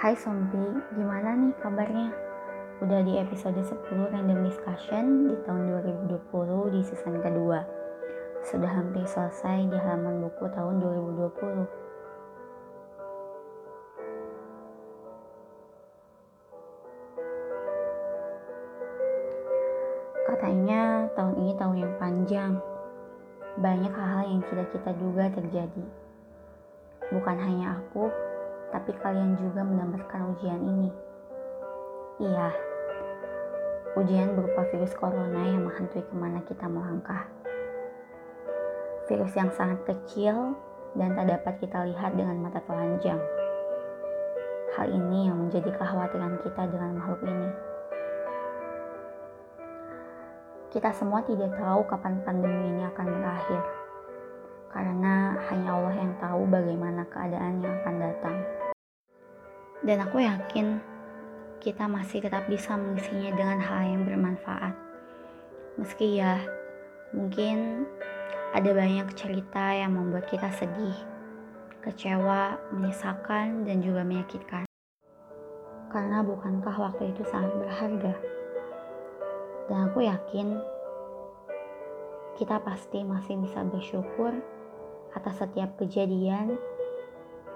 Hai Sompi, gimana nih kabarnya? Udah di episode 10 Random Discussion di tahun 2020 di season kedua. Sudah hampir selesai di halaman buku tahun 2020. Katanya tahun ini tahun yang panjang. Banyak hal-hal yang tidak kita duga terjadi. Bukan hanya aku, tapi kalian juga mendapatkan ujian ini. Iya, ujian berupa virus corona yang menghantui ke mana kita mau langkah. Virus yang sangat kecil dan tak dapat kita lihat dengan mata telanjang. Hal ini yang menjadi kekhawatiran kita dengan makhluk ini. Kita semua tidak tahu kapan pandemi ini akan berakhir, karena hanya Allah yang tahu bagaimana keadaan yang akan datang. Dan aku yakin kita masih tetap bisa mengisinya dengan hal yang bermanfaat. Meski ya, mungkin ada banyak cerita yang membuat kita sedih, kecewa, menyesakan, dan juga menyakitkan. Karena bukankah waktu itu sangat berharga? Dan aku yakin kita pasti masih bisa bersyukur atas setiap kejadian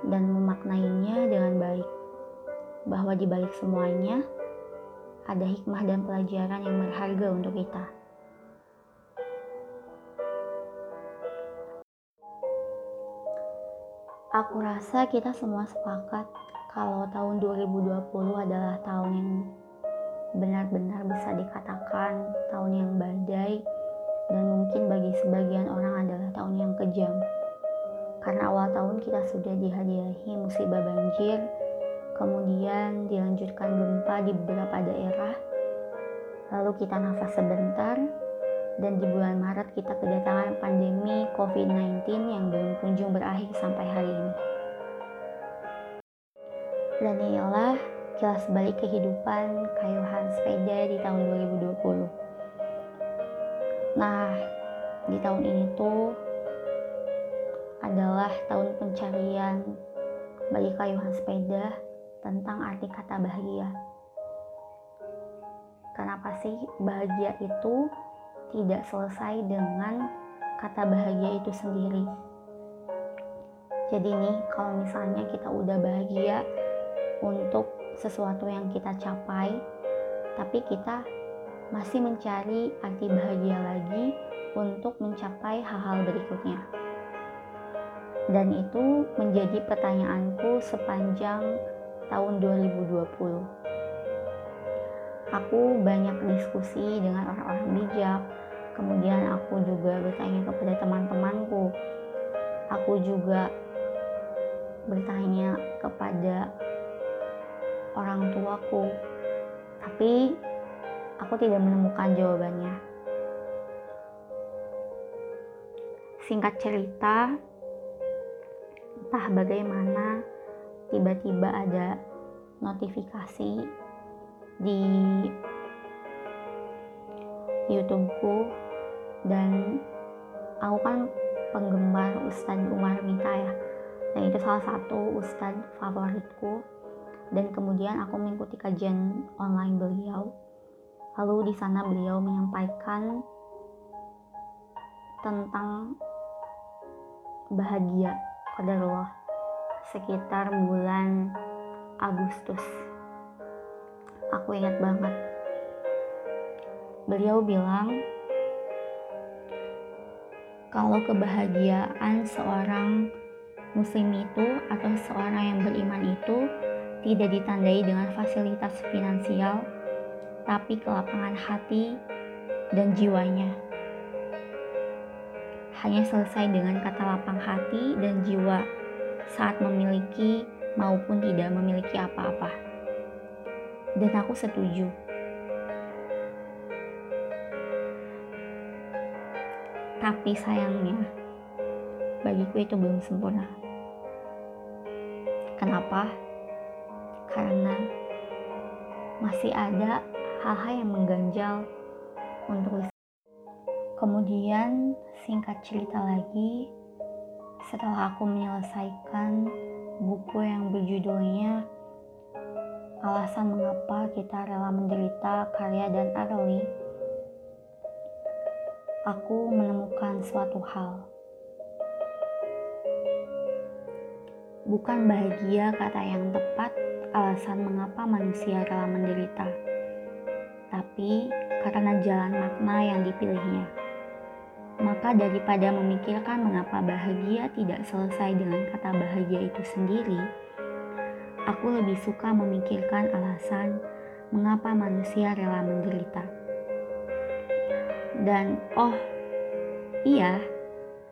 dan memaknainya dengan baik. Bahwa di balik semuanya ada hikmah dan pelajaran yang berharga untuk kita. Aku rasa kita semua sepakat kalau tahun 2020 adalah tahun yang benar-benar bisa dikatakan tahun yang badai dan mungkin bagi sebagian orang adalah tahun yang kejam. Karena awal tahun kita sudah dihadiahi musibah banjir, kemudian dilanjutkan gempa di beberapa daerah, lalu kita nafas sebentar, dan di bulan Maret kita kedatangan pandemi COVID-19 yang belum kunjung berakhir sampai hari ini. Dan inilah kilas balik kehidupan kayuhan sepeda di tahun 2020. Nah, di tahun ini tuh adalah tahun pencarian bagi kayuhan sepeda tentang arti kata bahagia. Kenapa sih bahagia itu tidak selesai dengan kata bahagia itu sendiri? Jadi nih, kalau misalnya kita udah bahagia untuk sesuatu yang kita capai, tapi kita masih mencari arti bahagia lagi untuk mencapai hal-hal berikutnya. Dan itu menjadi pertanyaanku sepanjang tahun 2020. Aku banyak diskusi dengan orang-orang bijak, kemudian aku juga bertanya kepada teman-temanku. Aku juga bertanya kepada orang tuaku, tapi aku tidak menemukan jawabannya. Singkat cerita, entah bagaimana tiba-tiba ada notifikasi di YouTubeku dan aku kan penggemar Ustadz Umar Mita ya. Dan itu salah satu Ustadz favoritku. Dan kemudian aku mengikuti kajian online beliau. Lalu di sana beliau menyampaikan tentang bahagia qadarullah sekitar bulan Agustus. Aku ingat banget. Beliau bilang kalau kebahagiaan seorang muslim itu atau seorang yang beriman itu tidak ditandai dengan fasilitas finansial, tapi kelapangan hati dan jiwanya. Hanya selesai dengan kata lapang hati dan jiwa saat memiliki maupun tidak memiliki apa-apa. Dan aku setuju. Tapi sayangnya, bagiku itu belum sempurna. Kenapa? Karena masih ada hal-hal yang mengganjal untuk Kemudian singkat cerita lagi, setelah aku menyelesaikan buku yang berjudulnya alasan mengapa kita rela menderita karya dan Arli, aku menemukan suatu hal. Bukan bahagia kata yang tepat alasan mengapa manusia rela menderita, tapi karena jalan makna yang dipilihnya. Maka daripada memikirkan mengapa bahagia tidak selesai dengan kata bahagia itu sendiri, aku lebih suka memikirkan alasan mengapa manusia rela menderita. Dan oh, iya,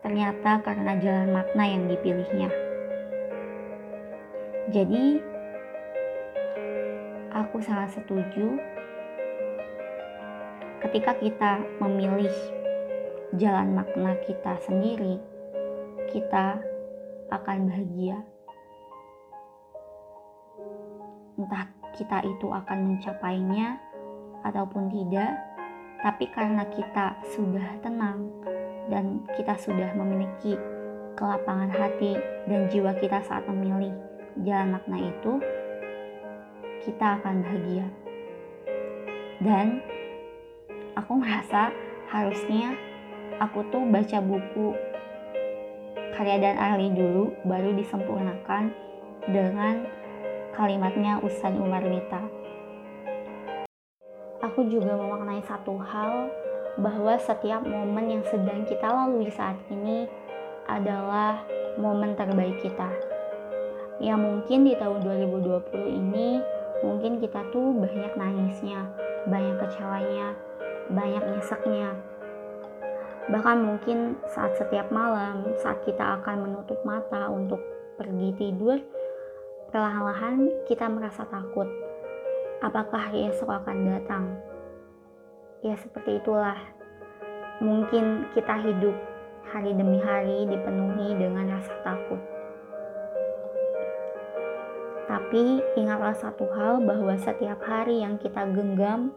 ternyata karena jalan makna yang dipilihnya. Jadi, aku sangat setuju ketika kita memilih jalan makna kita sendiri, kita akan bahagia entah kita itu akan mencapainya ataupun tidak, tapi karena kita sudah tenang dan kita sudah memiliki kelapangan hati dan jiwa kita saat memilih jalan makna itu, kita akan bahagia. Dan aku merasa harusnya aku tuh baca buku karya dan ahli dulu baru disempurnakan dengan kalimatnya Ustadz Umar Mita. Aku juga memaknai satu hal bahwa setiap momen yang sedang kita lalui saat ini adalah momen terbaik kita. Ya mungkin di tahun 2020 ini mungkin kita tuh banyak nangisnya, banyak kecewanya, banyak nyeseknya. Bahkan mungkin saat setiap malam, saat kita akan menutup mata untuk pergi tidur, Perlahan-lahan kita merasa takut. Apakah esok akan datang? Ya seperti itulah. Mungkin kita hidup hari demi hari dipenuhi dengan rasa takut. Tapi ingatlah satu hal bahwa setiap hari yang kita genggam,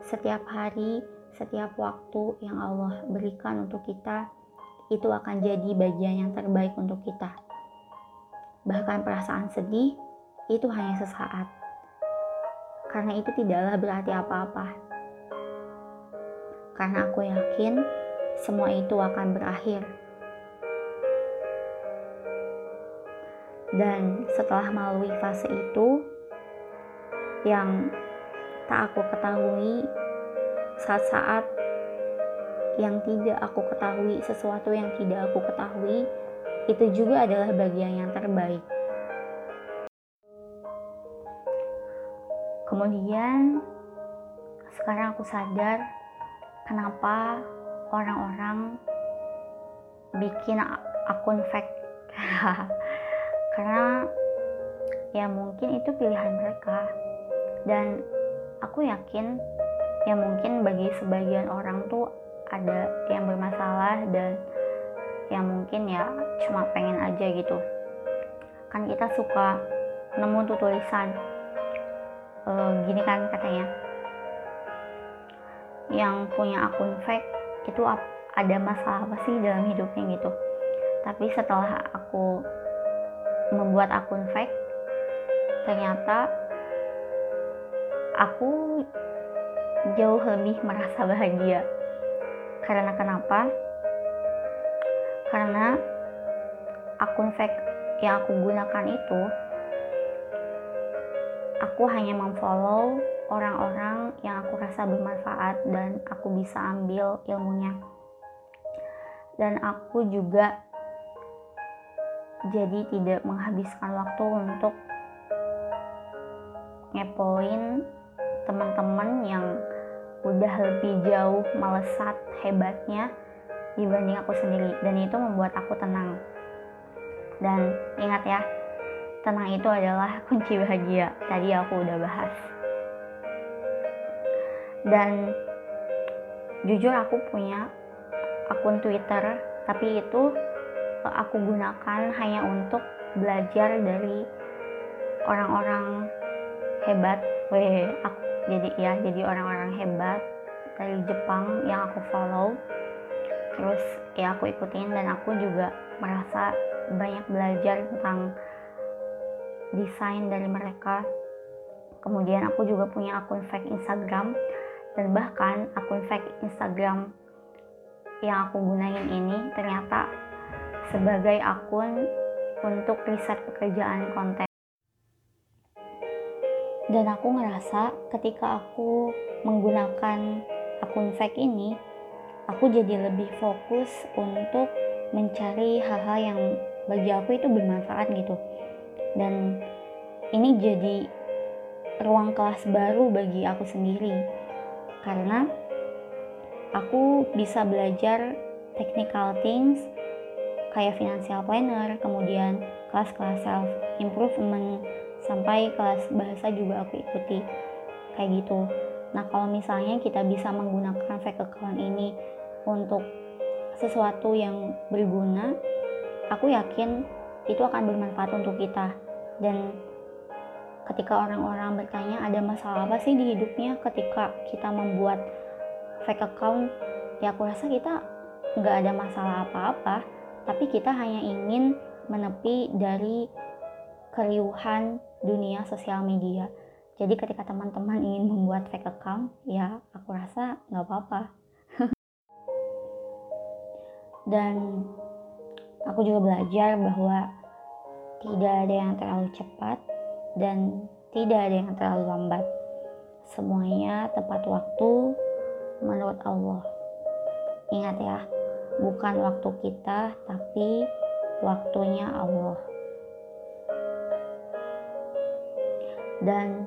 setiap hari, setiap waktu yang Allah berikan untuk kita, itu akan jadi bagian yang terbaik untuk kita. Bahkan perasaan sedih itu hanya sesaat. Karena itu tidaklah berarti apa-apa. Karena aku yakin semua itu akan berakhir. Dan setelah melalui fase itu yang tak aku ketahui saat-saat yang tidak aku ketahui, sesuatu yang tidak aku ketahui, itu juga adalah bagian yang terbaik. Kemudian sekarang aku sadar kenapa orang-orang bikin akun fake. Karena ya mungkin itu pilihan mereka. Dan aku yakin ya mungkin bagi sebagian orang tuh ada yang bermasalah dan yang mungkin ya cuma pengen aja gitu. Kan kita suka nemu tuh tulisan e, gini kan katanya. Yang punya akun fake itu ada masalah apa sih dalam hidupnya gitu. Tapi setelah aku membuat akun fake ternyata aku jauh lebih merasa bahagia. Karena kenapa? Karena akun fake yang aku gunakan itu aku hanya memfollow orang-orang yang aku rasa bermanfaat dan aku bisa ambil ilmunya. Dan aku juga jadi tidak menghabiskan waktu untuk ngepoin teman-teman yang udah lebih jauh melesat hebatnya dibanding aku sendiri. Dan itu membuat aku tenang. Dan ingat ya tenang itu adalah kunci bahagia. Tadi aku udah bahas. Dan jujur aku punya akun Twitter tapi itu eh, aku gunakan hanya untuk belajar dari orang-orang hebat. Weh aku jadi ya jadi orang-orang hebat dari Jepang yang aku follow. Terus ya aku ikutin dan aku juga merasa banyak belajar tentang desain dari mereka. Kemudian aku juga punya akun fake Instagram dan bahkan akun fake Instagram yang aku gunain ini ternyata sebagai akun untuk riset pekerjaan konten dan aku ngerasa ketika aku menggunakan akun fake ini aku jadi lebih fokus untuk mencari hal-hal yang bagi aku itu bermanfaat gitu. Dan ini jadi ruang kelas baru bagi aku sendiri. Karena aku bisa belajar technical things kayak financial planner kemudian kelas-kelas self improvement sampai kelas bahasa juga aku ikuti kayak gitu. Nah kalau misalnya kita bisa menggunakan fake account ini untuk sesuatu yang berguna aku yakin itu akan bermanfaat untuk kita. Dan ketika orang-orang bertanya ada masalah apa sih di hidupnya? ketika kita membuat fake account ya aku rasa kita nggak ada masalah apa-apa. Tapi kita hanya ingin menepi dari keriuhan dunia sosial media jadi ketika teman-teman ingin membuat fake account ya aku rasa nggak apa-apa dan aku juga belajar bahwa tidak ada yang terlalu cepat dan tidak ada yang terlalu lambat. Semuanya tepat waktu menurut Allah. Ingat ya, bukan waktu kita, tapi waktunya Allah. Dan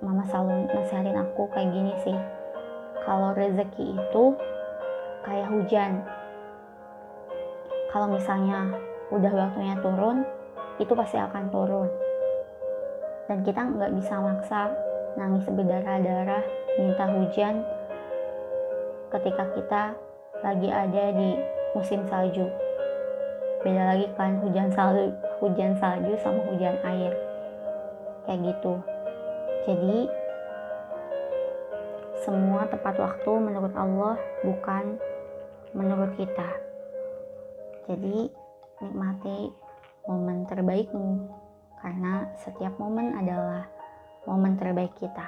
mama selalu nasihatin aku kayak gini sih. Kalau rezeki itu kayak hujan. Kalau misalnya udah waktunya turun, itu pasti akan turun. Dan kita nggak bisa maksa nangis berdarah-darah minta hujan ketika kita lagi ada di musim salju. Beda lagi kan hujan salju, hujan salju sama hujan air. Kayak gitu. Jadi semua tepat waktu menurut Allah bukan menurut kita. Jadi, nikmati momen terbaikmu karena setiap momen adalah momen terbaik kita.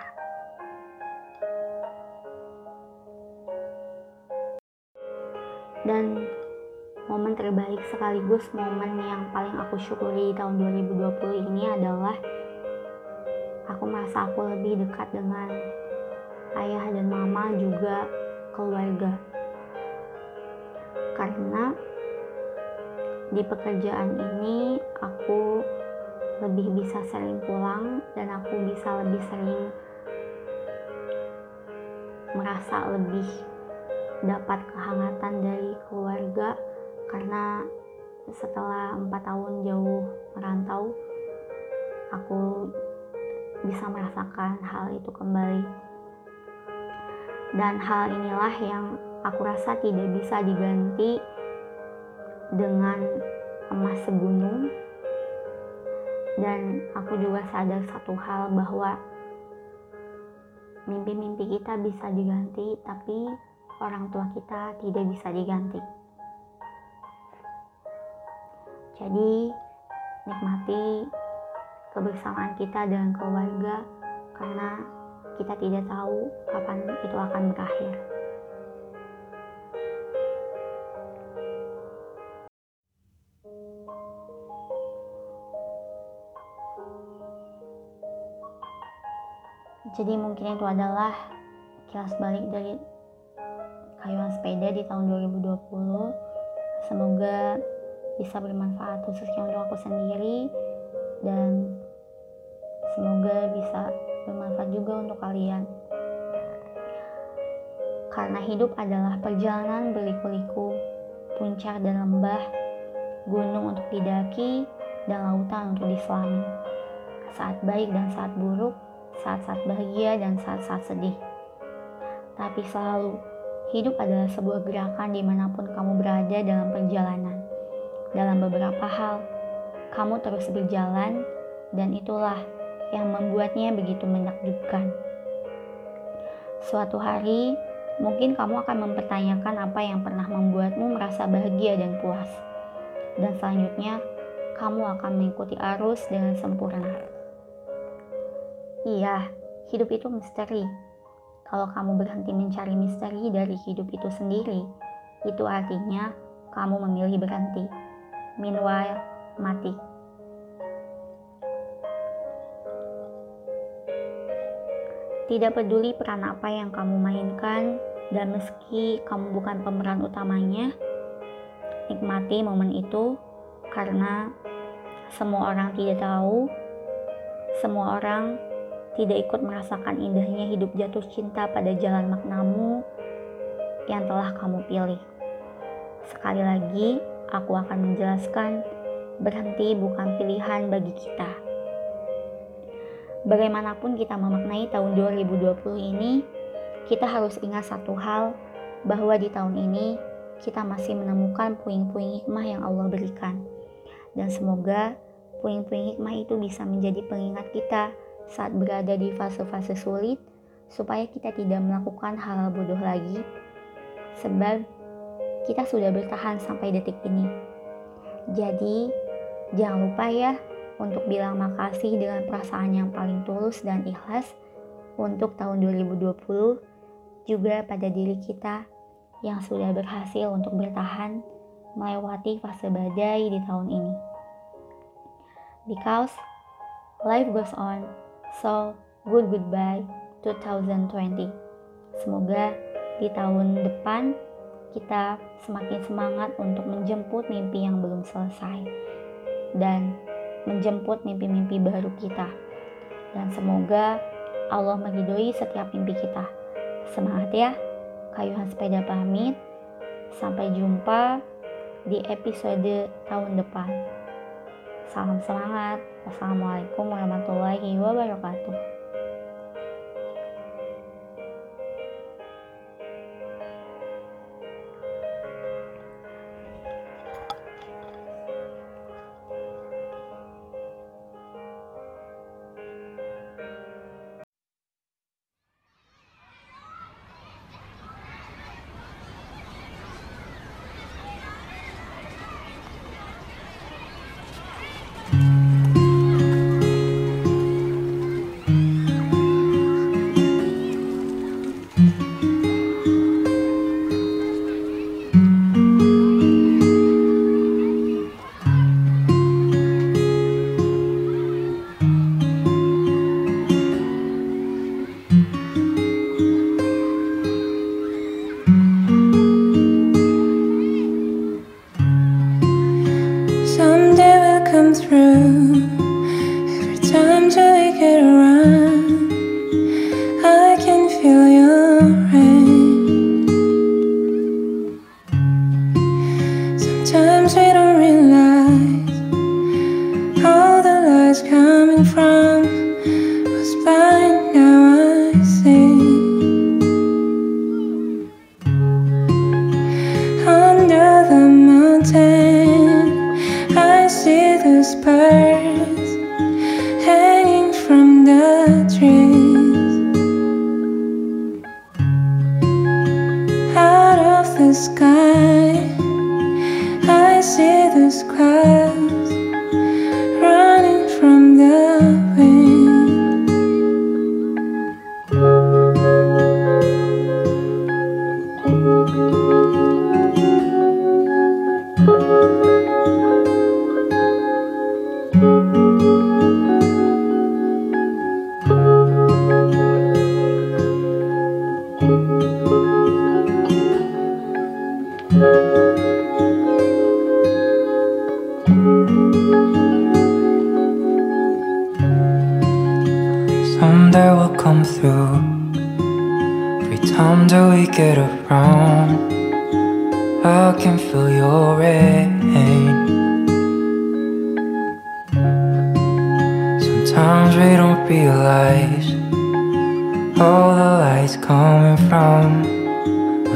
Dan momen terbaik sekaligus momen yang paling aku syukuri di tahun 2020 ini adalah aku merasa aku lebih dekat dengan ayah dan mama juga keluarga. Karena di pekerjaan ini aku lebih bisa sering pulang dan aku bisa lebih sering merasa lebih dapat kehangatan dari keluarga karena setelah empat tahun jauh merantau aku bisa merasakan hal itu kembali. Dan hal inilah yang aku rasa tidak bisa diganti dengan emas segunung. Dan aku juga sadar satu hal bahwa mimpi-mimpi kita bisa diganti tapi orang tua kita tidak bisa diganti jadi nikmati kebersamaan kita dengan keluarga karena kita tidak tahu kapan itu akan berakhir. Jadi mungkin itu adalah kilas balik dari kayuan sepeda di tahun 2020. Semoga bisa bermanfaat khususnya untuk aku sendiri dan semoga bisa bermanfaat juga untuk kalian. Karena hidup adalah perjalanan berliku-liku, puncak dan lembah, gunung untuk didaki, dan lautan untuk diselami. Saat baik dan saat buruk, saat-saat bahagia dan saat-saat sedih. Tapi selalu, hidup adalah sebuah gerakan di mana pun kamu berada dalam perjalanan. Dalam beberapa hal, kamu terus berjalan, dan itulah yang membuatnya begitu menakjubkan. Suatu hari, mungkin kamu akan mempertanyakan apa yang pernah membuatmu merasa bahagia dan puas. Dan selanjutnya, kamu akan mengikuti arus dengan sempurna. Iya, hidup itu misteri. Kalau kamu berhenti mencari misteri dari hidup itu sendiri, itu artinya kamu memilih berhenti. Meanwhile, mati. Tidak peduli peran apa yang kamu mainkan, dan meski kamu bukan pemeran utamanya, nikmati momen itu karena semua orang tidak tahu, semua orang tidak ikut merasakan indahnya hidup jatuh cinta pada jalan maknamu yang telah kamu pilih. Sekali lagi, aku akan menjelaskan berhenti bukan pilihan bagi kita bagaimanapun kita memaknai tahun 2020 ini, kita harus ingat satu hal bahwa di tahun ini kita masih menemukan puing-puing hikmah yang Allah berikan. Dan semoga puing-puing hikmah itu bisa menjadi pengingat kita saat berada di fase-fase sulit supaya kita tidak melakukan hal, bodoh lagi. Sebab kita sudah bertahan sampai detik ini. Jadi, jangan lupa ya untuk bilang makasih dengan perasaan yang paling tulus dan ikhlas untuk tahun 2020 juga pada diri kita yang sudah berhasil untuk bertahan melewati fase badai di tahun ini. Because life goes on, so good goodbye 2020. Semoga di tahun depan kita semakin semangat untuk menjemput mimpi yang belum selesai. Dan menjemput mimpi-mimpi baru kita. Dan semoga Allah meridhoi setiap mimpi kita. Semangat ya, kayuhan sepeda pamit. Sampai jumpa di episode tahun depan. Salam semangat. Wassalamualaikum warahmatullahi wabarakatuh.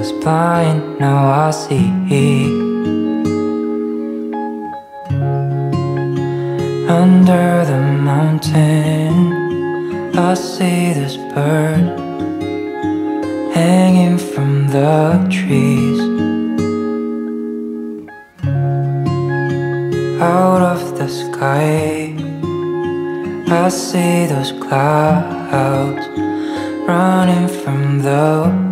Was blind, now I see Under the mountain I see this bird hanging from the trees. out of the sky. I see those clouds running from the.